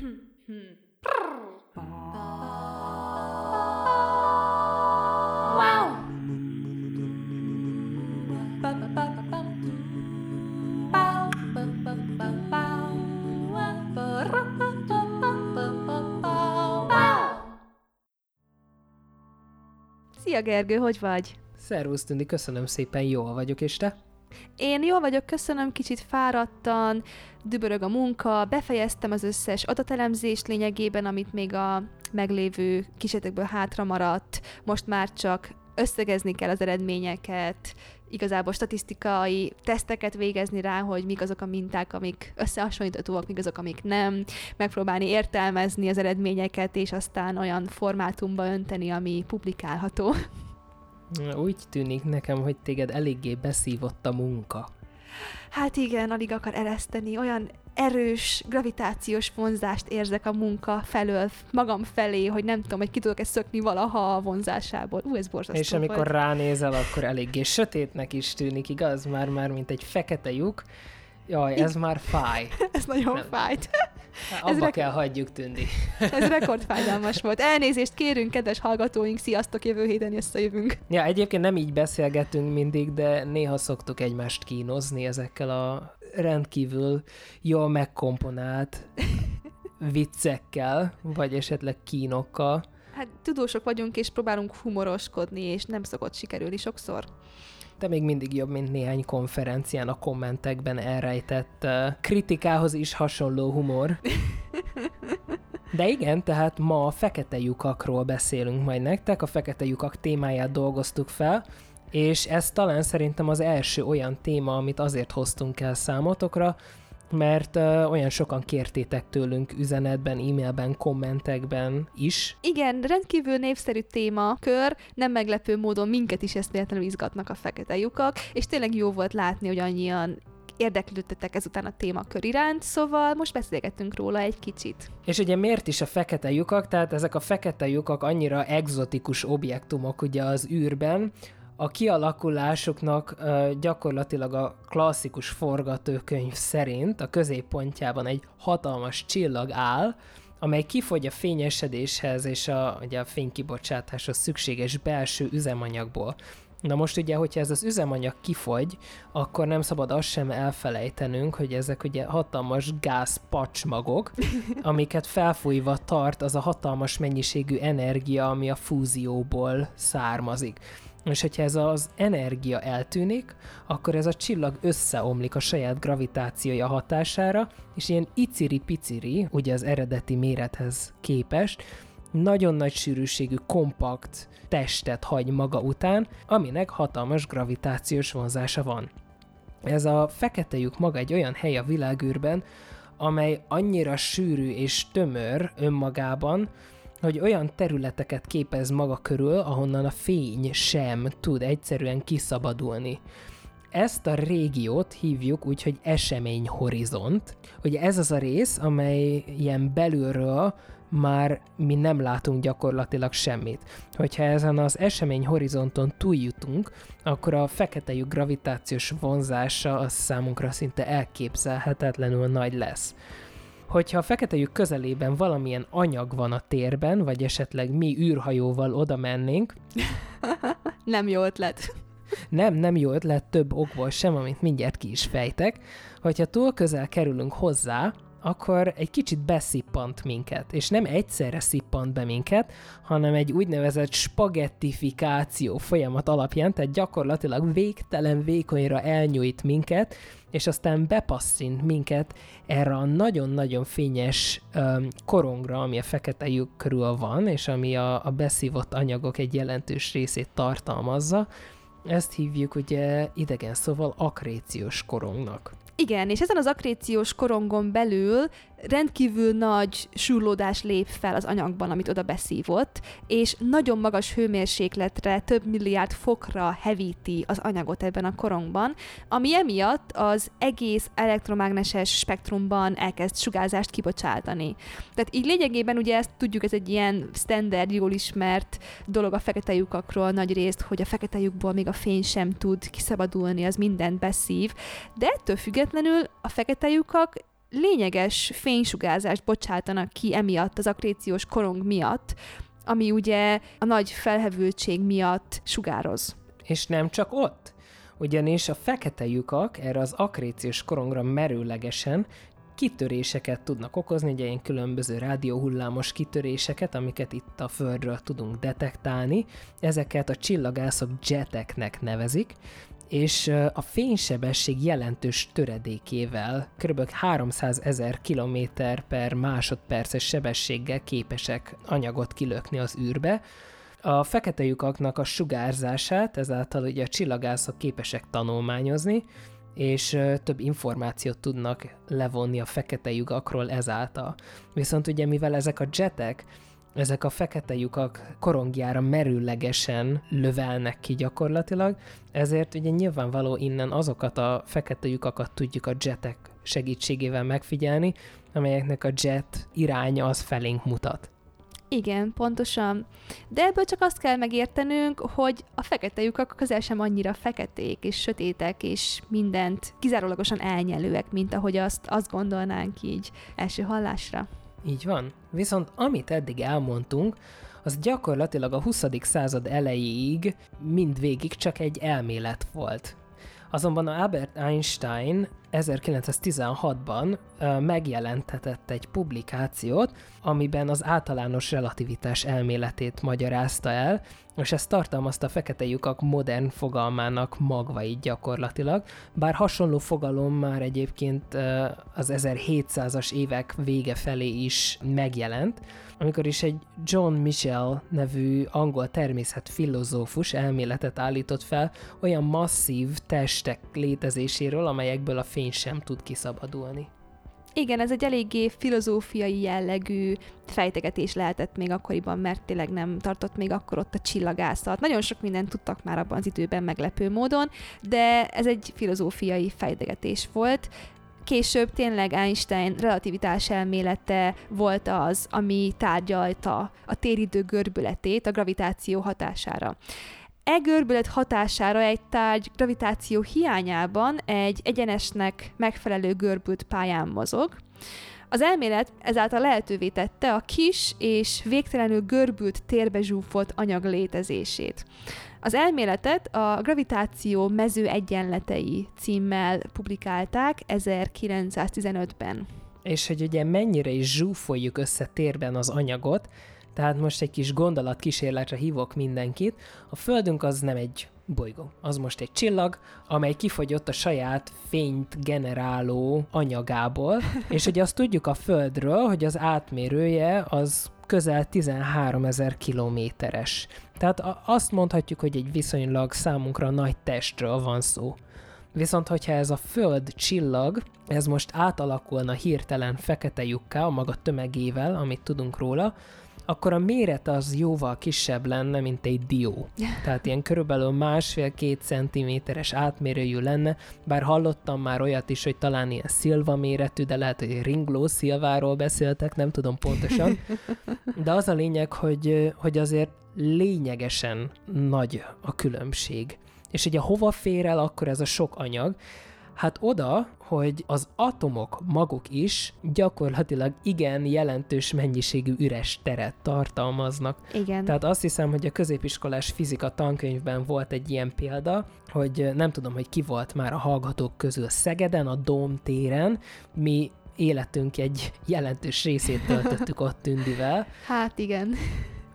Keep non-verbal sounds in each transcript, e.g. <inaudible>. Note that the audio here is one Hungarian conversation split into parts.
Szia Gergő, hogy vagy? Szervusz Tündi, köszönöm szépen, jól vagyok, és te? Én jól vagyok, köszönöm, kicsit fáradtan, dübörög a munka, befejeztem az összes adatelemzést lényegében, amit még a meglévő kísérletekből hátra maradt, most már csak összegezni kell az eredményeket, igazából statisztikai teszteket végezni rá, hogy mik azok a minták, amik összehasonlíthatóak, mik azok, amik nem, megpróbálni értelmezni az eredményeket, és aztán olyan formátumba önteni, ami publikálható. Úgy tűnik nekem, hogy téged eléggé beszívott a munka. Hát igen, alig akar ereszteni, olyan erős gravitációs vonzást érzek a munka felől, magam felé, hogy nem tudom, hogy ki tudok-e szökni valaha a vonzásából. Ú, ez borzasztó És amikor volt. ránézel, akkor eléggé sötétnek is tűnik, igaz? Már, már mint egy fekete lyuk. Jaj, ez már fáj. <laughs> ez nagyon nem. fájt. Hát, abba ez rek- kell hagyjuk, Tündi. ez rekordfájdalmas volt. Elnézést kérünk, kedves hallgatóink, sziasztok, jövő héten összejövünk. Ja, egyébként nem így beszélgetünk mindig, de néha szoktuk egymást kínozni ezekkel a rendkívül jól megkomponált <laughs> viccekkel, vagy esetleg kínokkal. Hát tudósok vagyunk, és próbálunk humoroskodni, és nem szokott sikerülni sokszor de még mindig jobb, mint néhány konferencián a kommentekben elrejtett uh, kritikához is hasonló humor. <laughs> De igen, tehát ma a fekete lyukakról beszélünk majd nektek, a fekete lyukak témáját dolgoztuk fel, és ez talán szerintem az első olyan téma, amit azért hoztunk el számotokra, mert uh, olyan sokan kértétek tőlünk üzenetben, e-mailben, kommentekben is. Igen, rendkívül népszerű témakör, nem meglepő módon minket is ezt véletlenül izgatnak a fekete lyukak, és tényleg jó volt látni, hogy annyian érdeklődtetek ezután a témakör iránt, szóval most beszélgetünk róla egy kicsit. És ugye miért is a fekete lyukak? Tehát ezek a fekete lyukak annyira egzotikus objektumok ugye az űrben, a kialakulásuknak uh, gyakorlatilag a klasszikus forgatókönyv szerint a középpontjában egy hatalmas csillag áll, amely kifogy a fényesedéshez és a, ugye a fénykibocsátáshoz szükséges belső üzemanyagból. Na most ugye, hogyha ez az üzemanyag kifogy, akkor nem szabad azt sem elfelejtenünk, hogy ezek ugye hatalmas gázpacsmagok, <laughs> amiket felfújva tart az a hatalmas mennyiségű energia, ami a fúzióból származik. És hogyha ez az energia eltűnik, akkor ez a csillag összeomlik a saját gravitációja hatására, és ilyen iciri-piciri, ugye az eredeti mérethez képest, nagyon nagy sűrűségű, kompakt testet hagy maga után, aminek hatalmas gravitációs vonzása van. Ez a fekete lyuk maga egy olyan hely a világűrben, amely annyira sűrű és tömör önmagában, hogy olyan területeket képez maga körül, ahonnan a fény sem tud egyszerűen kiszabadulni. Ezt a régiót hívjuk úgy, hogy eseményhorizont. Ugye ez az a rész, amely ilyen belülről már mi nem látunk gyakorlatilag semmit. Hogyha ezen az esemény horizonton túljutunk, akkor a fekete lyuk gravitációs vonzása az számunkra szinte elképzelhetetlenül nagy lesz hogyha a fekete lyuk közelében valamilyen anyag van a térben, vagy esetleg mi űrhajóval oda mennénk. <laughs> nem jó ötlet. Nem, nem jó ötlet több okból sem, amit mindjárt ki is fejtek. Hogyha túl közel kerülünk hozzá, akkor egy kicsit beszippant minket, és nem egyszerre szippant be minket, hanem egy úgynevezett spagettifikáció folyamat alapján, tehát gyakorlatilag végtelen vékonyra elnyújt minket, és aztán bepasszint minket erre a nagyon-nagyon fényes um, korongra, ami a fekete lyuk körül van, és ami a, a beszívott anyagok egy jelentős részét tartalmazza. Ezt hívjuk ugye idegen szóval akréciós korongnak. Igen, és ezen az akréciós korongon belül rendkívül nagy súrlódás lép fel az anyagban, amit oda beszívott, és nagyon magas hőmérsékletre, több milliárd fokra hevíti az anyagot ebben a korongban, ami emiatt az egész elektromágneses spektrumban elkezd sugárzást kibocsátani. Tehát így lényegében ugye ezt tudjuk, ez egy ilyen standard, jól ismert dolog a fekete lyukakról nagy részt, hogy a fekete lyukból még a fény sem tud kiszabadulni, az mindent beszív, de ettől függetlenül a fekete lyukak lényeges fénysugárzást bocsátanak ki emiatt az akréciós korong miatt, ami ugye a nagy felhevültség miatt sugároz. És nem csak ott, ugyanis a fekete lyukak erre az akréciós korongra merőlegesen kitöréseket tudnak okozni, ugye ilyen különböző rádióhullámos kitöréseket, amiket itt a Földről tudunk detektálni. Ezeket a csillagászok jeteknek nevezik, és a fénysebesség jelentős töredékével, kb. 300 ezer km per másodperces sebességgel képesek anyagot kilökni az űrbe. A fekete lyukaknak a sugárzását ezáltal ugye a csillagászok képesek tanulmányozni, és több információt tudnak levonni a fekete lyukakról ezáltal. Viszont ugye mivel ezek a jetek ezek a fekete lyukak korongjára merőlegesen lövelnek ki gyakorlatilag, ezért ugye nyilvánvaló innen azokat a fekete lyukakat tudjuk a jetek segítségével megfigyelni, amelyeknek a jet iránya az felénk mutat. Igen, pontosan. De ebből csak azt kell megértenünk, hogy a fekete lyukak közel sem annyira feketék és sötétek és mindent kizárólagosan elnyelőek, mint ahogy azt, azt gondolnánk így első hallásra. Így van. Viszont amit eddig elmondtunk, az gyakorlatilag a 20. század elejéig mindvégig csak egy elmélet volt. Azonban a Albert Einstein 1916-ban megjelentetett egy publikációt, amiben az általános relativitás elméletét magyarázta el, és ez tartalmazta a fekete lyukak modern fogalmának magvait gyakorlatilag, bár hasonló fogalom már egyébként az 1700-as évek vége felé is megjelent, amikor is egy John Michel nevű angol természetfilozófus elméletet állított fel olyan masszív testek létezéséről, amelyekből a fény sem tud kiszabadulni. Igen, ez egy eléggé filozófiai jellegű fejtegetés lehetett még akkoriban, mert tényleg nem tartott még akkor ott a csillagászat. Nagyon sok mindent tudtak már abban az időben meglepő módon, de ez egy filozófiai fejtegetés volt. Később tényleg Einstein relativitás elmélete volt az, ami tárgyalta a téridő görbületét a gravitáció hatására. E görbület hatására egy tárgy gravitáció hiányában egy egyenesnek megfelelő görbült pályán mozog. Az elmélet ezáltal lehetővé tette a kis és végtelenül görbült térbe zsúfolt anyag létezését. Az elméletet a Gravitáció mező egyenletei címmel publikálták 1915-ben. És hogy ugye mennyire is zsúfoljuk össze térben az anyagot, tehát most egy kis gondolatkísérletre hívok mindenkit. A Földünk az nem egy bolygó. Az most egy csillag, amely kifogyott a saját fényt generáló anyagából, <laughs> és ugye azt tudjuk a Földről, hogy az átmérője az közel 13 ezer kilométeres. Tehát azt mondhatjuk, hogy egy viszonylag számunkra nagy testről van szó. Viszont, hogyha ez a Föld csillag, ez most átalakulna hirtelen fekete lyukká a maga tömegével, amit tudunk róla, akkor a méret az jóval kisebb lenne, mint egy dió. <laughs> Tehát ilyen körülbelül másfél-két centiméteres átmérőjű lenne, bár hallottam már olyat is, hogy talán ilyen szilva méretű, de lehet, hogy ringló szilváról beszéltek, nem tudom pontosan. <laughs> De az a lényeg, hogy, hogy azért lényegesen nagy a különbség. És ugye hova fér el akkor ez a sok anyag? Hát oda, hogy az atomok maguk is gyakorlatilag igen jelentős mennyiségű üres teret tartalmaznak. Igen. Tehát azt hiszem, hogy a középiskolás fizika tankönyvben volt egy ilyen példa, hogy nem tudom, hogy ki volt már a hallgatók közül Szegeden, a Dóm téren, mi életünk egy jelentős részét töltöttük ott Tündivel. Hát igen.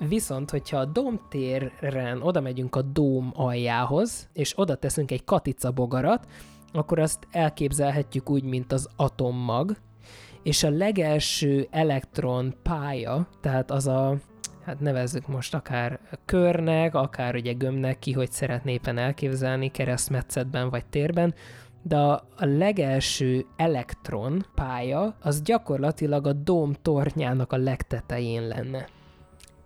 Viszont, hogyha a téren oda megyünk a dóm aljához, és oda teszünk egy katica bogarat, akkor azt elképzelhetjük úgy, mint az atommag, és a legelső elektron pálya, tehát az a, hát nevezzük most akár körnek, akár ugye gömbnek ki, hogy szeretnépen elképzelni keresztmetszetben vagy térben, de a, legelső elektron pálya az gyakorlatilag a dóm tornyának a legtetején lenne.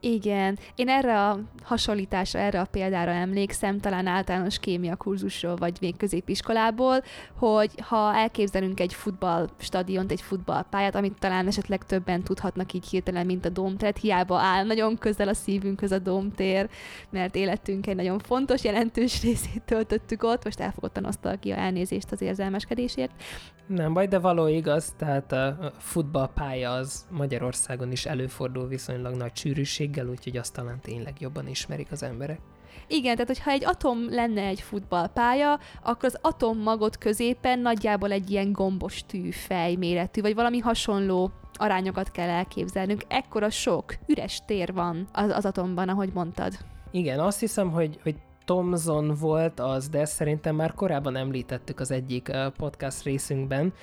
Igen, én erre a hasonlításra, erre a példára emlékszem, talán általános kémia kurzusról, vagy még középiskolából, hogy ha elképzelünk egy futballstadiont, egy futballpályát, amit talán esetleg többen tudhatnak így hirtelen, mint a domtér, hiába áll nagyon közel a szívünkhöz a domtér, mert életünk egy nagyon fontos, jelentős <laughs> részét töltöttük ott, most elfogott a elnézést az érzelmeskedésért. Nem baj, de való igaz, tehát a futballpálya az Magyarországon is előfordul viszonylag nagy sűrűséggel, úgyhogy azt talán tényleg jobban ismerik az emberek. Igen, tehát hogyha egy atom lenne egy futballpálya, akkor az atommagot középen nagyjából egy ilyen gombos tűfej méretű, vagy valami hasonló arányokat kell elképzelnünk. Ekkora sok üres tér van az, az atomban, ahogy mondtad. Igen, azt hiszem, hogy, hogy Thomson volt az, de szerintem már korábban említettük az egyik podcast részünkben,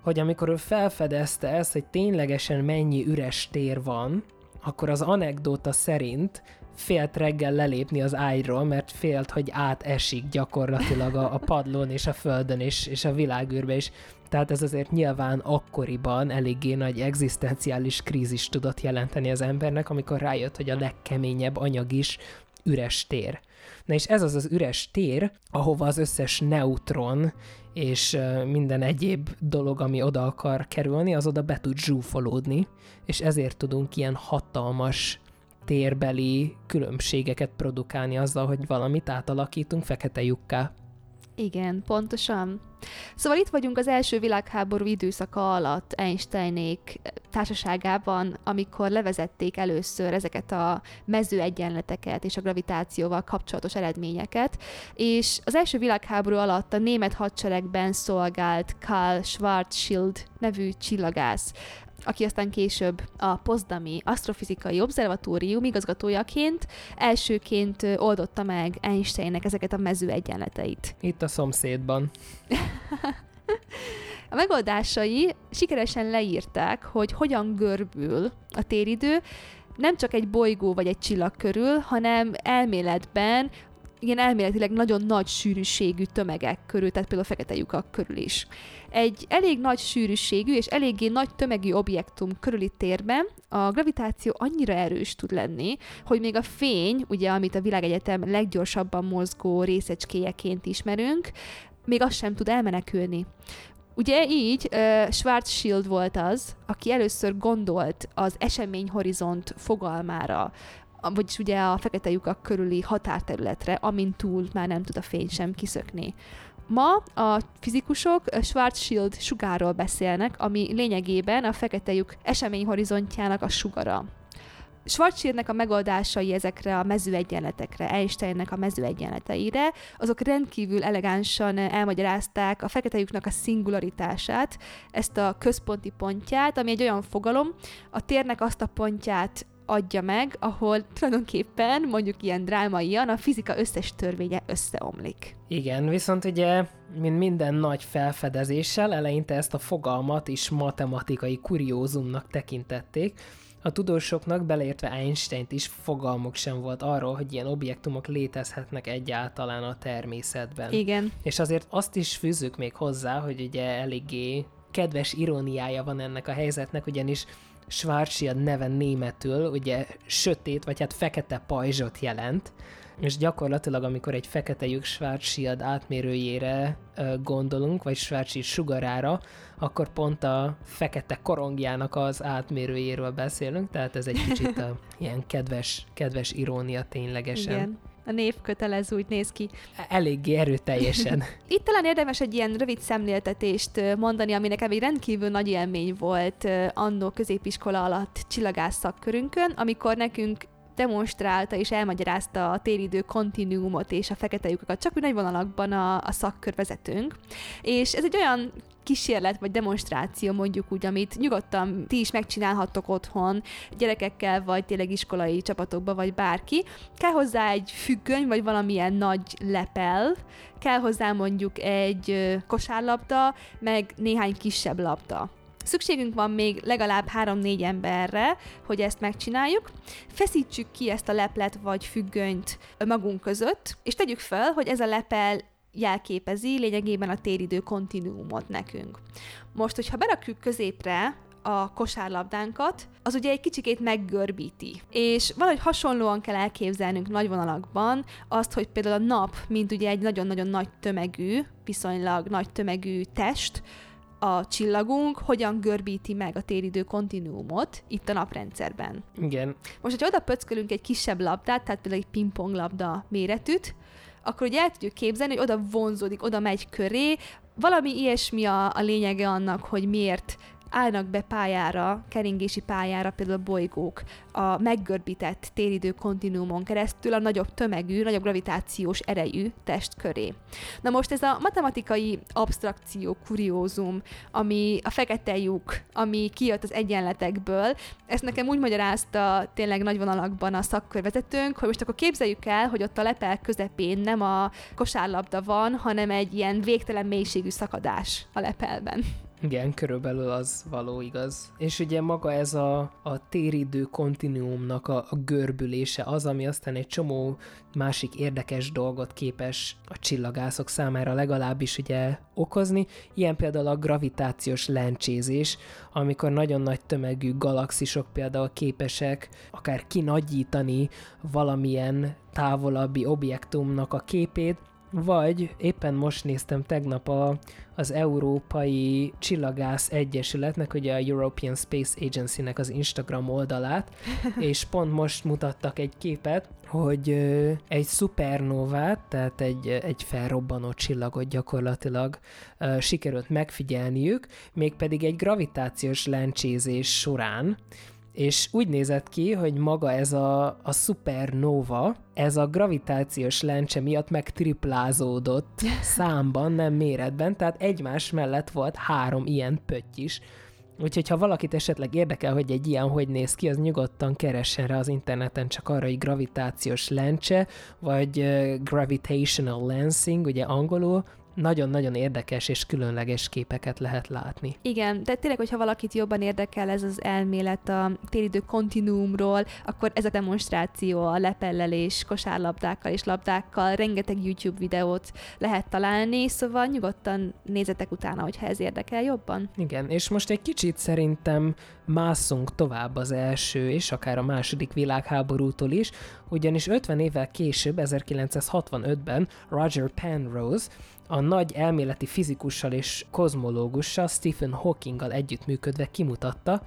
hogy amikor ő felfedezte ezt, hogy ténylegesen mennyi üres tér van, akkor az anekdóta szerint félt reggel lelépni az ágyról, mert félt, hogy átesik gyakorlatilag a, a padlón és a földön és, és a világűrbe is. Tehát ez azért nyilván akkoriban eléggé nagy egzisztenciális krízis tudott jelenteni az embernek, amikor rájött, hogy a legkeményebb anyag is üres tér. Na és ez az az üres tér, ahova az összes neutron és minden egyéb dolog, ami oda akar kerülni, az oda be tud zsúfolódni, és ezért tudunk ilyen hatalmas térbeli különbségeket produkálni azzal, hogy valamit átalakítunk fekete lyukká. Igen, pontosan. Szóval itt vagyunk az első világháború időszaka alatt Einsteinék társaságában, amikor levezették először ezeket a mezőegyenleteket és a gravitációval kapcsolatos eredményeket, és az első világháború alatt a német hadseregben szolgált Karl Schwarzschild nevű csillagász, aki aztán később a Pozdami Asztrofizikai Obszervatórium igazgatójaként elsőként oldotta meg Einsteinnek ezeket a mező egyenleteit. Itt a szomszédban. <laughs> A megoldásai sikeresen leírták, hogy hogyan görbül a téridő, nem csak egy bolygó vagy egy csillag körül, hanem elméletben igen, elméletileg nagyon nagy sűrűségű tömegek körül, tehát például a fekete lyukak körül is. Egy elég nagy sűrűségű és eléggé nagy tömegű objektum körüli térben a gravitáció annyira erős tud lenni, hogy még a fény, ugye, amit a világegyetem leggyorsabban mozgó részecskéjeként ismerünk, még az sem tud elmenekülni. Ugye így uh, Schwarzschild volt az, aki először gondolt az eseményhorizont fogalmára, vagyis ugye a fekete lyukak körüli határterületre, amin túl már nem tud a fény sem kiszökni. Ma a fizikusok Schwarzschild sugárról beszélnek, ami lényegében a fekete lyuk eseményhorizontjának a sugara. Schwarzschildnek a megoldásai ezekre a mezőegyenletekre, Einsteinnek a mezőegyenleteire, azok rendkívül elegánsan elmagyarázták a fekete lyuknak a szingularitását, ezt a központi pontját, ami egy olyan fogalom, a térnek azt a pontját adja meg, ahol tulajdonképpen mondjuk ilyen drámaian a fizika összes törvénye összeomlik. Igen, viszont ugye, mint minden nagy felfedezéssel, eleinte ezt a fogalmat is matematikai kuriózumnak tekintették, a tudósoknak, beleértve Einstein-t is fogalmuk sem volt arról, hogy ilyen objektumok létezhetnek egyáltalán a természetben. Igen. És azért azt is fűzzük még hozzá, hogy ugye eléggé kedves iróniája van ennek a helyzetnek, ugyanis Schwarzschild neve németül ugye sötét, vagy hát fekete pajzsot jelent, és gyakorlatilag, amikor egy fekete lyuk Schwarzschild átmérőjére gondolunk, vagy Schwarzschild sugarára, akkor pont a fekete korongjának az átmérőjéről beszélünk, tehát ez egy kicsit a, <laughs> ilyen kedves, kedves irónia ténylegesen. Igen. A név kötelező úgy néz ki. Eléggé erőteljesen. <laughs> <laughs> Itt talán érdemes egy ilyen rövid szemléltetést mondani, ami nekem egy rendkívül nagy élmény volt annó középiskola alatt csillagász szakkörünkön, amikor nekünk demonstrálta és elmagyarázta a téridő kontinuumot és a fekete lyukakat, csak úgy nagy vonalakban a, a szakkörvezetőnk. És ez egy olyan kísérlet vagy demonstráció mondjuk úgy, amit nyugodtan ti is megcsinálhattok otthon, gyerekekkel, vagy tényleg iskolai csapatokba, vagy bárki. Kell hozzá egy függöny, vagy valamilyen nagy lepel, kell hozzá mondjuk egy kosárlabda, meg néhány kisebb labda. Szükségünk van még legalább 3-4 emberre, hogy ezt megcsináljuk. Feszítsük ki ezt a leplet vagy függönyt magunk között, és tegyük fel, hogy ez a lepel jelképezi lényegében a téridő kontinuumot nekünk. Most, hogyha berakjuk középre a kosárlabdánkat, az ugye egy kicsikét meggörbíti. És valahogy hasonlóan kell elképzelnünk nagy vonalakban azt, hogy például a nap, mint ugye egy nagyon-nagyon nagy tömegű, viszonylag nagy tömegű test, a csillagunk hogyan görbíti meg a téridő kontinuumot itt a naprendszerben. Igen. Most, hogyha oda pöckölünk egy kisebb labdát, tehát például egy pingpong labda méretűt, akkor ugye el tudjuk képzelni, hogy oda vonzódik, oda megy köré, valami ilyesmi a, a lényege annak, hogy miért állnak be pályára, keringési pályára például a bolygók a meggörbített téridő kontinuumon keresztül a nagyobb tömegű, nagyobb gravitációs erejű test köré. Na most ez a matematikai abstrakció, kuriózum, ami a fekete lyuk, ami kijött az egyenletekből, ezt nekem úgy magyarázta tényleg nagy vonalakban a szakkörvezetőnk, hogy most akkor képzeljük el, hogy ott a lepel közepén nem a kosárlabda van, hanem egy ilyen végtelen mélységű szakadás a lepelben. Igen, körülbelül az való igaz. És ugye maga ez a, a téridő kontinuumnak a, a görbülése az, ami aztán egy csomó másik érdekes dolgot képes a csillagászok számára legalábbis ugye okozni. Ilyen például a gravitációs lencsézés, amikor nagyon nagy tömegű galaxisok például képesek akár kinagyítani valamilyen távolabbi objektumnak a képét, vagy éppen most néztem tegnap a, az Európai Csillagász Egyesületnek, ugye a European Space Agency-nek az Instagram oldalát, <laughs> és pont most mutattak egy képet, hogy egy szupernovát, tehát egy, egy felrobbanó csillagot gyakorlatilag sikerült megfigyelniük, mégpedig egy gravitációs lencsézés során, és úgy nézett ki, hogy maga ez a, a supernova, ez a gravitációs lencse miatt megtriplázódott számban, nem méretben, tehát egymás mellett volt három ilyen pötty is. Úgyhogy ha valakit esetleg érdekel, hogy egy ilyen hogy néz ki, az nyugodtan keressen rá az interneten csak arra, hogy gravitációs lencse, vagy uh, gravitational lensing, ugye angolul, nagyon-nagyon érdekes és különleges képeket lehet látni. Igen, de tényleg, hogyha valakit jobban érdekel ez az elmélet a téridő kontinuumról, akkor ez a demonstráció a lepellelés kosárlabdákkal és labdákkal, rengeteg YouTube videót lehet találni, szóval nyugodtan nézzetek utána, hogyha ez érdekel jobban. Igen, és most egy kicsit szerintem mászunk tovább az első és akár a második világháborútól is, ugyanis 50 évvel később, 1965-ben Roger Penrose a nagy elméleti fizikussal és kozmológussal Stephen Hawkinggal együttműködve kimutatta,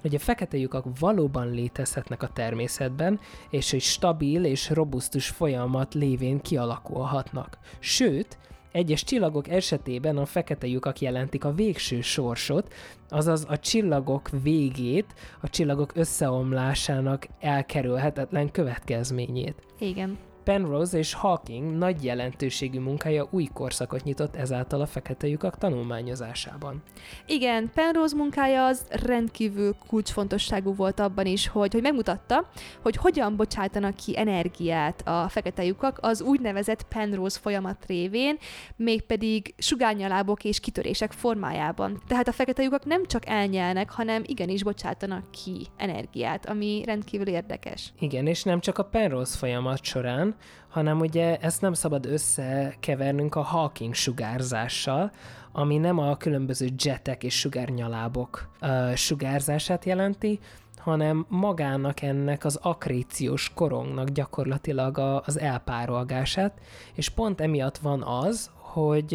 hogy a fekete lyukak valóban létezhetnek a természetben, és hogy stabil és robusztus folyamat lévén kialakulhatnak. Sőt, egyes csillagok esetében a fekete lyukak jelentik a végső sorsot, azaz a csillagok végét, a csillagok összeomlásának elkerülhetetlen következményét. Igen. Penrose és Hawking nagy jelentőségű munkája új korszakot nyitott ezáltal a fekete lyukak tanulmányozásában. Igen, Penrose munkája az rendkívül kulcsfontosságú volt abban is, hogy, hogy megmutatta, hogy hogyan bocsátanak ki energiát a fekete lyukak az úgynevezett Penrose folyamat révén, mégpedig sugárnyalábok és kitörések formájában. Tehát a fekete lyukak nem csak elnyelnek, hanem igenis bocsátanak ki energiát, ami rendkívül érdekes. Igen, és nem csak a Penrose folyamat során, hanem ugye ezt nem szabad összekevernünk a Hawking sugárzással, ami nem a különböző jetek és sugárnyalábok uh, sugárzását jelenti, hanem magának ennek az akréciós korongnak gyakorlatilag a, az elpárolgását, és pont emiatt van az, hogy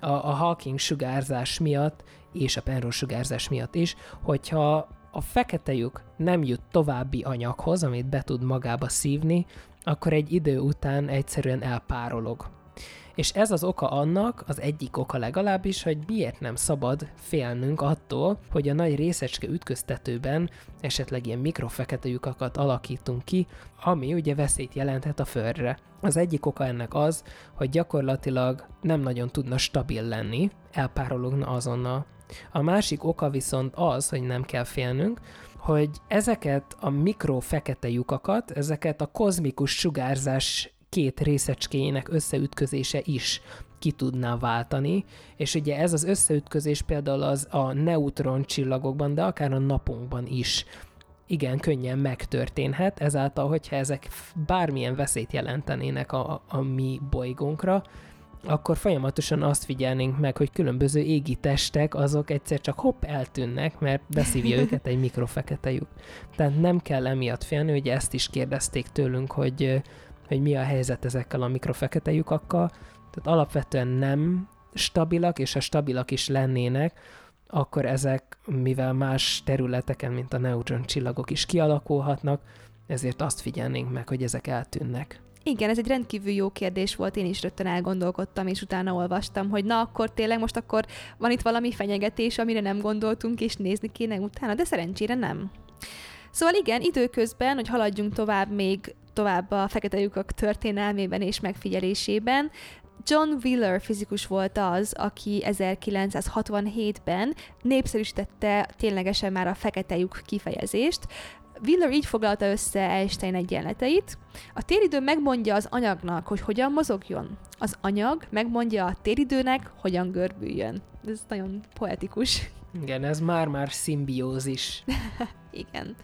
a, a Hawking sugárzás miatt és a Penrose sugárzás miatt is, hogyha a fekete lyuk nem jut további anyaghoz, amit be tud magába szívni, akkor egy idő után egyszerűen elpárolog. És ez az oka annak, az egyik oka legalábbis, hogy miért nem szabad félnünk attól, hogy a nagy részecske ütköztetőben esetleg ilyen mikrofekete lyukakat alakítunk ki, ami ugye veszélyt jelenthet a földre. Az egyik oka ennek az, hogy gyakorlatilag nem nagyon tudna stabil lenni, elpárologna azonnal. A másik oka viszont az, hogy nem kell félnünk, hogy ezeket a mikro fekete lyukakat, ezeket a kozmikus sugárzás két részecskéjének összeütközése is ki tudná váltani, és ugye ez az összeütközés például az a neutron csillagokban, de akár a napunkban is igen könnyen megtörténhet, ezáltal, hogyha ezek bármilyen veszélyt jelentenének a, a mi bolygónkra, akkor folyamatosan azt figyelnénk meg, hogy különböző égi testek azok egyszer csak hopp eltűnnek, mert beszívja <laughs> őket egy mikrofekete lyuk. Tehát nem kell emiatt félni, hogy ezt is kérdezték tőlünk, hogy, hogy mi a helyzet ezekkel a mikrofekete lyukakkal. Tehát alapvetően nem stabilak, és ha stabilak is lennének, akkor ezek, mivel más területeken, mint a neutron csillagok is kialakulhatnak, ezért azt figyelnénk meg, hogy ezek eltűnnek. Igen, ez egy rendkívül jó kérdés volt, én is rögtön elgondolkodtam, és utána olvastam, hogy na akkor tényleg most akkor van itt valami fenyegetés, amire nem gondoltunk, és nézni kéne utána, de szerencsére nem. Szóval igen, időközben, hogy haladjunk tovább még tovább a fekete lyukak történelmében és megfigyelésében, John Wheeler fizikus volt az, aki 1967-ben népszerűsítette ténylegesen már a fekete lyuk kifejezést, Wheeler így foglalta össze Einstein egyenleteit. A téridő megmondja az anyagnak, hogy hogyan mozogjon. Az anyag megmondja a téridőnek, hogyan görbüljön. Ez nagyon poetikus. Igen, ez már-már szimbiózis. <laughs> Igen.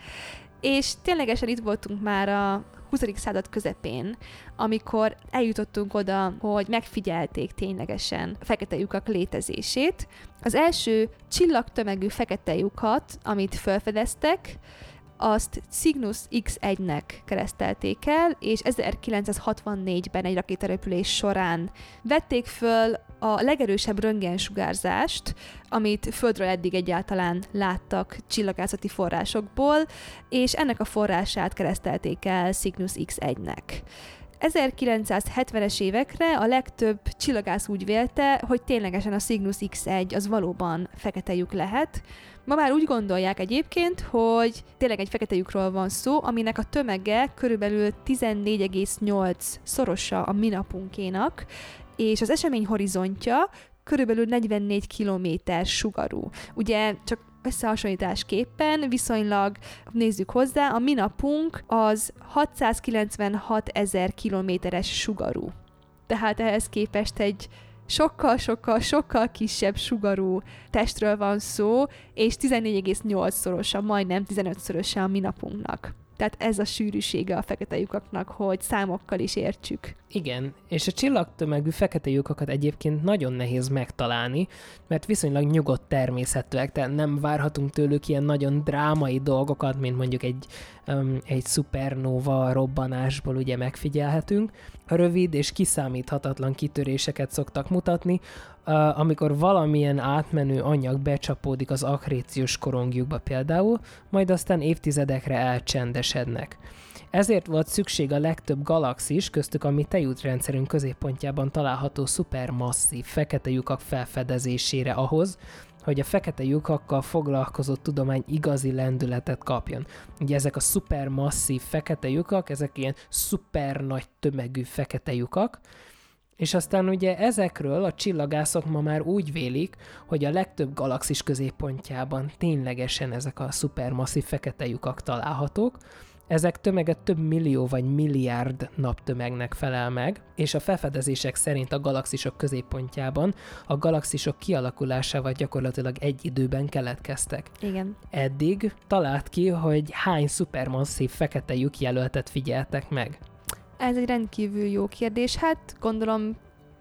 És ténylegesen itt voltunk már a 20. század közepén, amikor eljutottunk oda, hogy megfigyelték ténylegesen fekete lyukak létezését. Az első csillagtömegű fekete lyukat, amit felfedeztek, azt Cygnus X1-nek keresztelték el, és 1964-ben egy rakétarepülés során vették föl a legerősebb röntgensugárzást, amit Földről eddig egyáltalán láttak csillagászati forrásokból, és ennek a forrását keresztelték el Cygnus X1-nek. 1970-es évekre a legtöbb csillagász úgy vélte, hogy ténylegesen a Cygnus X1 az valóban fekete lyuk lehet, Ma már úgy gondolják egyébként, hogy tényleg egy fekete lyukról van szó, aminek a tömege körülbelül 14,8 szorosa a minapunkénak, és az esemény horizontja körülbelül 44 km sugarú. Ugye csak összehasonlításképpen viszonylag nézzük hozzá, a minapunk az 696 ezer kilométeres sugarú. Tehát ehhez képest egy sokkal-sokkal-sokkal kisebb sugarú testről van szó, és 14,8-szorosa, majdnem 15-szorosa a minapunknak. Tehát ez a sűrűsége a fekete lyukaknak, hogy számokkal is értsük. Igen, és a csillagtömegű fekete lyukakat egyébként nagyon nehéz megtalálni, mert viszonylag nyugodt természetűek, tehát nem várhatunk tőlük ilyen nagyon drámai dolgokat, mint mondjuk egy, um, egy szupernova robbanásból ugye megfigyelhetünk. Rövid és kiszámíthatatlan kitöréseket szoktak mutatni, amikor valamilyen átmenő anyag becsapódik az akréciós korongjukba például, majd aztán évtizedekre elcsendesednek. Ezért volt szükség a legtöbb galaxis, köztük a mi tejútrendszerünk középpontjában található szupermasszív fekete lyukak felfedezésére ahhoz, hogy a fekete lyukakkal foglalkozott tudomány igazi lendületet kapjon. Ugye ezek a szupermasszív fekete lyukak, ezek ilyen szuper nagy tömegű fekete lyukak, és aztán ugye ezekről a csillagászok ma már úgy vélik, hogy a legtöbb galaxis középpontjában ténylegesen ezek a szupermasszív fekete lyukak találhatók, ezek tömege több millió vagy milliárd naptömegnek felel meg, és a felfedezések szerint a galaxisok középpontjában a galaxisok kialakulásával gyakorlatilag egy időben keletkeztek. Igen. Eddig talált ki, hogy hány szupermasszív fekete lyuk jelöltet figyeltek meg. Ez egy rendkívül jó kérdés. Hát gondolom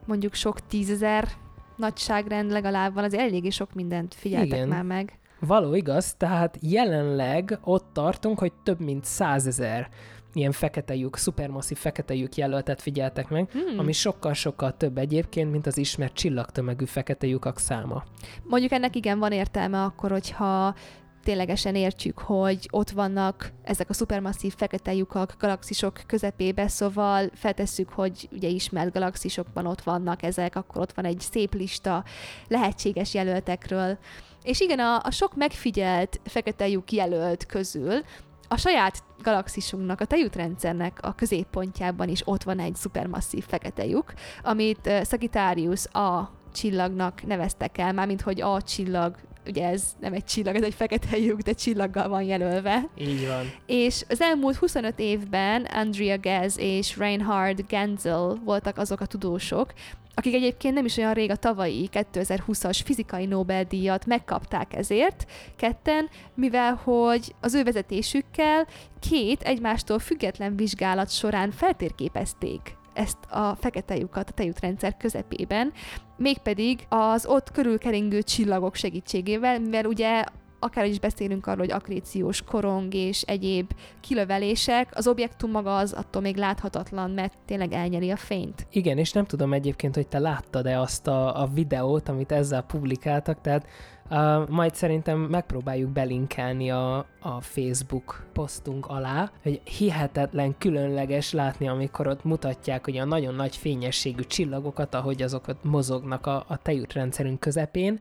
mondjuk sok tízezer nagyságrend legalább van, az eléggé sok mindent figyeltek Igen. már meg. Való igaz, tehát jelenleg ott tartunk, hogy több mint százezer ilyen fekete lyuk, szupermasszív fekete lyuk jelöltet figyeltek meg, hmm. ami sokkal-sokkal több egyébként, mint az ismert csillagtömegű fekete lyukak száma. Mondjuk ennek igen van értelme akkor, hogyha ténylegesen értjük, hogy ott vannak ezek a szupermasszív fekete lyukak galaxisok közepébe, szóval feltesszük, hogy ugye ismert galaxisokban ott vannak ezek, akkor ott van egy szép lista lehetséges jelöltekről. És igen, a, a sok megfigyelt fekete lyuk jelölt közül a saját galaxisunknak, a tejútrendszernek a középpontjában is ott van egy szupermasszív fekete lyuk, amit Sagittarius A csillagnak neveztek el, mármint hogy A csillag ugye ez nem egy csillag, ez egy fekete lyuk, de csillaggal van jelölve. Így van. És az elmúlt 25 évben Andrea Ghez és Reinhard Genzel voltak azok a tudósok, akik egyébként nem is olyan rég a tavalyi 2020-as fizikai Nobel-díjat megkapták ezért, ketten, mivel hogy az ő vezetésükkel két egymástól független vizsgálat során feltérképezték ezt a fekete lyukat a tejútrendszer közepében, mégpedig az ott körülkeringő csillagok segítségével, mivel ugye akár is beszélünk arról, hogy akréciós korong és egyéb kilövelések, az objektum maga az attól még láthatatlan, mert tényleg elnyeli a fényt. Igen, és nem tudom egyébként, hogy te láttad-e azt a, a videót, amit ezzel publikáltak, tehát Uh, majd szerintem megpróbáljuk belinkelni a, a Facebook posztunk alá, hogy hihetetlen különleges látni, amikor ott mutatják, hogy a nagyon nagy fényességű csillagokat, ahogy azokat mozognak a, a tejútrendszerünk közepén,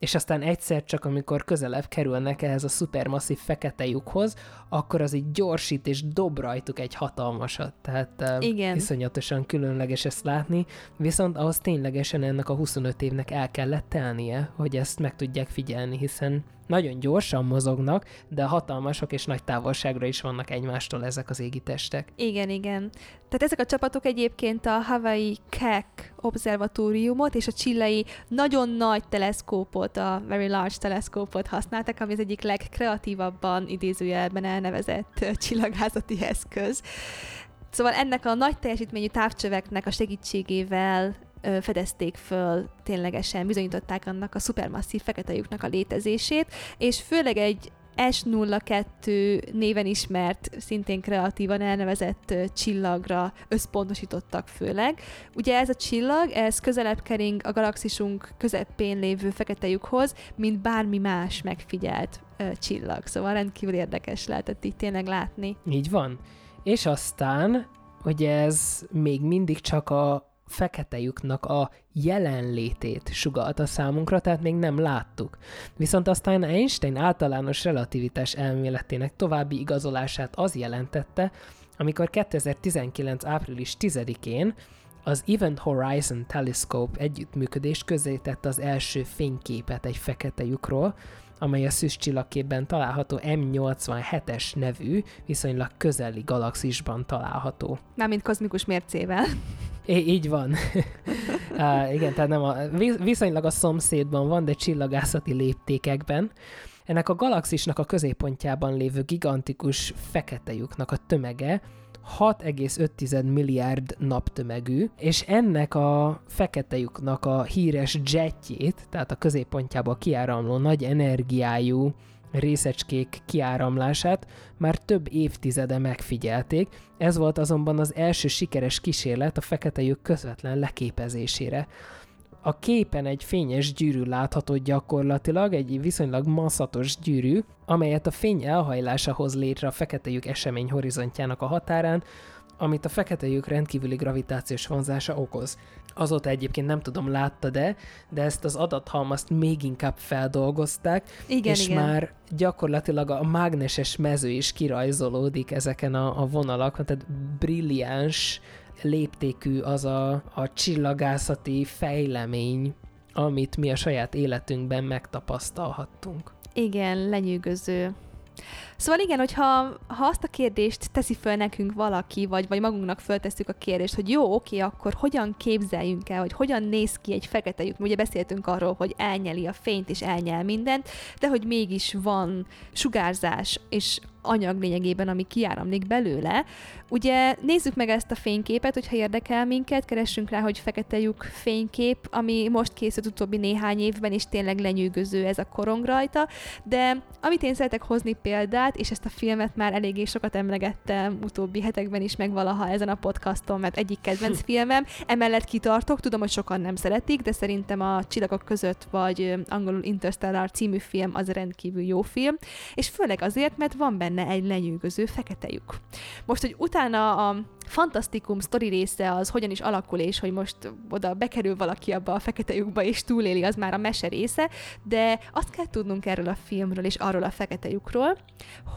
és aztán egyszer csak, amikor közelebb kerülnek ehhez a szupermasszív fekete lyukhoz, akkor az így gyorsít és dob rajtuk egy hatalmasat. Tehát Igen. iszonyatosan különleges ezt látni, viszont ahhoz ténylegesen ennek a 25 évnek el kellett telnie, hogy ezt meg tudják figyelni, hiszen nagyon gyorsan mozognak, de hatalmasok és nagy távolságra is vannak egymástól ezek az égitestek. Igen, igen. Tehát ezek a csapatok egyébként a Hawaii Keck obszervatóriumot és a csillai nagyon nagy teleszkópot, a Very Large teleszkópot használtak, ami az egyik legkreatívabban idézőjelben elnevezett csillagászati eszköz. Szóval ennek a nagy teljesítményű távcsöveknek a segítségével fedezték föl, ténylegesen bizonyították annak a szupermasszív fekete lyuknak a létezését, és főleg egy S02 néven ismert, szintén kreatívan elnevezett csillagra összpontosítottak főleg. Ugye ez a csillag, ez közelebb kering a galaxisunk közepén lévő fekete lyukhoz, mint bármi más megfigyelt csillag. Szóval rendkívül érdekes lehetett így tényleg látni. Így van. És aztán, hogy ez még mindig csak a fekete a jelenlétét sugalta számunkra, tehát még nem láttuk. Viszont aztán Einstein általános relativitás elméletének további igazolását az jelentette, amikor 2019. április 10-én az Event Horizon Telescope együttműködés közzétette az első fényképet egy fekete lyukról, amely a szűz csillagképben található M87-es nevű, viszonylag közeli galaxisban található. Mármint kozmikus mércével. É, így van. <laughs> uh, igen, tehát nem a, viszonylag a szomszédban van, de csillagászati léptékekben. Ennek a galaxisnak a középpontjában lévő gigantikus fekete lyuknak a tömege 6,5 milliárd naptömegű, és ennek a fekete lyuknak a híres jetjét, tehát a középpontjába kiáramló nagy energiájú részecskék kiáramlását már több évtizede megfigyelték, ez volt azonban az első sikeres kísérlet a fekete lyuk közvetlen leképezésére. A képen egy fényes gyűrű látható gyakorlatilag, egy viszonylag masszatos gyűrű, amelyet a fény elhajlása hoz létre a fekete lyuk esemény horizontjának a határán, amit a fekete lyuk rendkívüli gravitációs vonzása okoz. Azóta egyébként nem tudom, látta de, de ezt az adathalmazt még inkább feldolgozták, igen, és igen. már gyakorlatilag a mágneses mező is kirajzolódik ezeken a, a vonalakon, tehát brilliáns léptékű az a, a csillagászati fejlemény, amit mi a saját életünkben megtapasztalhattunk. Igen, lenyűgöző. Szóval igen, hogyha ha azt a kérdést teszi föl nekünk valaki, vagy, vagy magunknak föltesszük a kérdést, hogy jó, oké, akkor hogyan képzeljünk el, hogy hogyan néz ki egy fekete lyuk. Ugye beszéltünk arról, hogy elnyeli a fényt és elnyel mindent, de hogy mégis van sugárzás, és anyag lényegében, ami kiáramlik belőle. Ugye nézzük meg ezt a fényképet, hogyha érdekel minket, keressünk rá, hogy fekete lyuk fénykép, ami most készült utóbbi néhány évben, és tényleg lenyűgöző ez a korong rajta, de amit én szeretek hozni példát, és ezt a filmet már eléggé sokat emlegettem utóbbi hetekben is, meg valaha ezen a podcaston, mert egyik kedvenc <laughs> filmem, emellett kitartok, tudom, hogy sokan nem szeretik, de szerintem a Csillagok között, vagy angolul Interstellar című film az rendkívül jó film, és főleg azért, mert van benne benne egy lenyűgöző fekete lyuk. Most, hogy utána a fantasztikum sztori része az hogyan is alakul, és hogy most oda bekerül valaki abba a fekete lyukba, és túléli, az már a mese része, de azt kell tudnunk erről a filmről, és arról a fekete lyukról,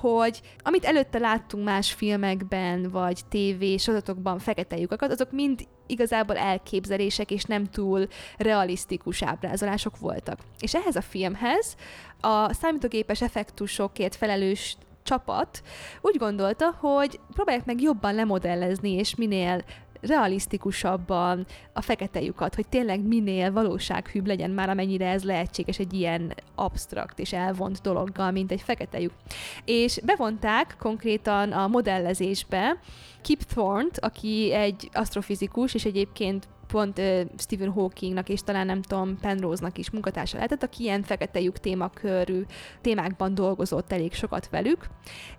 hogy amit előtte láttunk más filmekben, vagy TV sorozatokban fekete lyukakat, azok mind igazából elképzelések, és nem túl realisztikus ábrázolások voltak. És ehhez a filmhez a számítógépes effektusokért felelős csapat úgy gondolta, hogy próbálják meg jobban lemodellezni, és minél realisztikusabban a fekete lyukat, hogy tényleg minél valósághűbb legyen már, amennyire ez lehetséges egy ilyen absztrakt és elvont dologgal, mint egy fekete lyuk. És bevonták konkrétan a modellezésbe Kip Thorne-t, aki egy asztrofizikus, és egyébként pont uh, Stephen Hawkingnak és talán nem tudom, Penrose-nak is munkatársa lehetett, aki ilyen fekete lyuk témakörű témákban dolgozott elég sokat velük,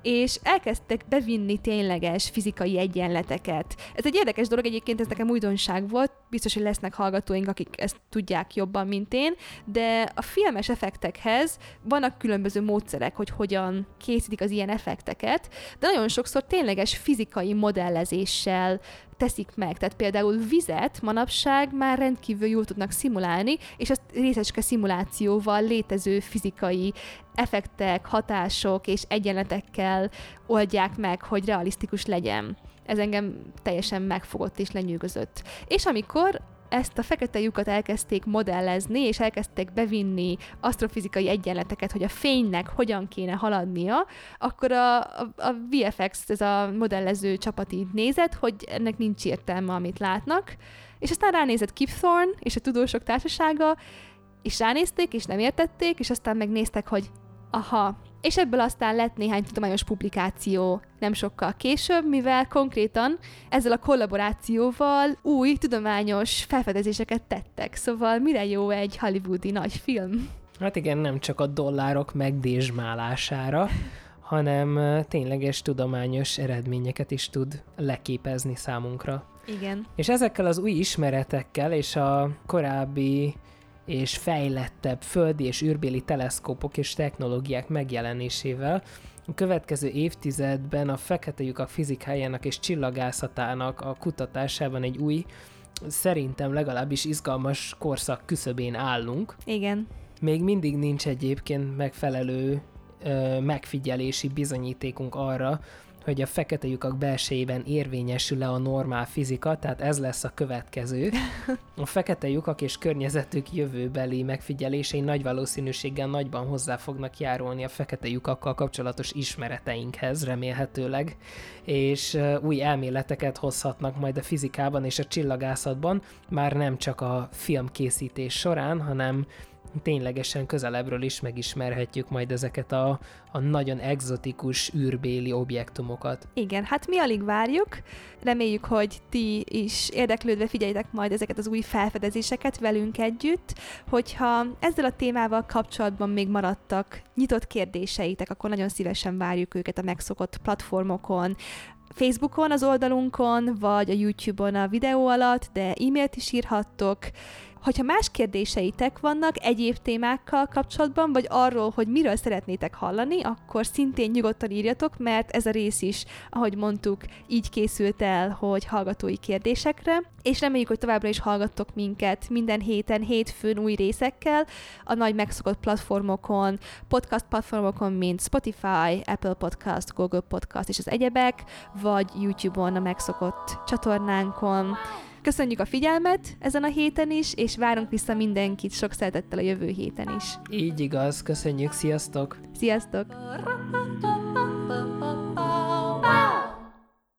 és elkezdtek bevinni tényleges fizikai egyenleteket. Ez egy érdekes dolog, egyébként ez nekem újdonság volt, biztos, hogy lesznek hallgatóink, akik ezt tudják jobban, mint én, de a filmes effektekhez vannak különböző módszerek, hogy hogyan készítik az ilyen effekteket, de nagyon sokszor tényleges fizikai modellezéssel teszik meg. Tehát például vizet manapság már rendkívül jól tudnak szimulálni, és azt részecske szimulációval létező fizikai effektek, hatások és egyenletekkel oldják meg, hogy realisztikus legyen. Ez engem teljesen megfogott és lenyűgözött. És amikor ezt a fekete lyukat elkezdték modellezni, és elkezdték bevinni asztrofizikai egyenleteket, hogy a fénynek hogyan kéne haladnia, akkor a, a, a VFX, ez a modellező csapat így nézett, hogy ennek nincs értelme, amit látnak, és aztán ránézett Kip Thorne és a tudósok társasága, és ránézték, és nem értették, és aztán megnéztek, hogy aha, és ebből aztán lett néhány tudományos publikáció nem sokkal később, mivel konkrétan ezzel a kollaborációval új tudományos felfedezéseket tettek. Szóval mire jó egy hollywoodi nagy film? Hát igen, nem csak a dollárok megdésmálására, hanem tényleges tudományos eredményeket is tud leképezni számunkra. Igen. És ezekkel az új ismeretekkel és a korábbi és fejlettebb földi és űrbéli teleszkópok és technológiák megjelenésével a következő évtizedben a fekete lyukak fizikájának és csillagászatának a kutatásában egy új, szerintem legalábbis izgalmas korszak küszöbén állunk. Igen. Még mindig nincs egyébként megfelelő ö, megfigyelési bizonyítékunk arra, hogy a fekete lyukak belsejében érvényesül-e a normál fizika, tehát ez lesz a következő. <laughs> A fekete lyukak és környezetük jövőbeli megfigyelései nagy valószínűséggel nagyban hozzá fognak járulni a fekete lyukakkal kapcsolatos ismereteinkhez, remélhetőleg, és új elméleteket hozhatnak majd a fizikában és a csillagászatban, már nem csak a filmkészítés során, hanem ténylegesen közelebbről is megismerhetjük majd ezeket a, a nagyon egzotikus űrbéli objektumokat. Igen, hát mi alig várjuk. Reméljük, hogy ti is érdeklődve figyeljétek majd ezeket az új felfedezéseket velünk együtt. Hogyha ezzel a témával kapcsolatban még maradtak nyitott kérdéseitek, akkor nagyon szívesen várjuk őket a megszokott platformokon, Facebookon az oldalunkon, vagy a YouTube-on a videó alatt, de e-mailt is írhattok, Hogyha más kérdéseitek vannak egyéb témákkal kapcsolatban, vagy arról, hogy miről szeretnétek hallani, akkor szintén nyugodtan írjatok, mert ez a rész is, ahogy mondtuk, így készült el, hogy hallgatói kérdésekre, és reméljük, hogy továbbra is hallgattok minket minden héten, hétfőn új részekkel, a nagy megszokott platformokon, podcast platformokon, mint Spotify, Apple Podcast, Google Podcast és az egyebek, vagy YouTube-on a megszokott csatornánkon. Köszönjük a figyelmet ezen a héten is, és várunk vissza mindenkit sok szeretettel a jövő héten is. Így igaz, köszönjük, sziasztok! Sziasztok!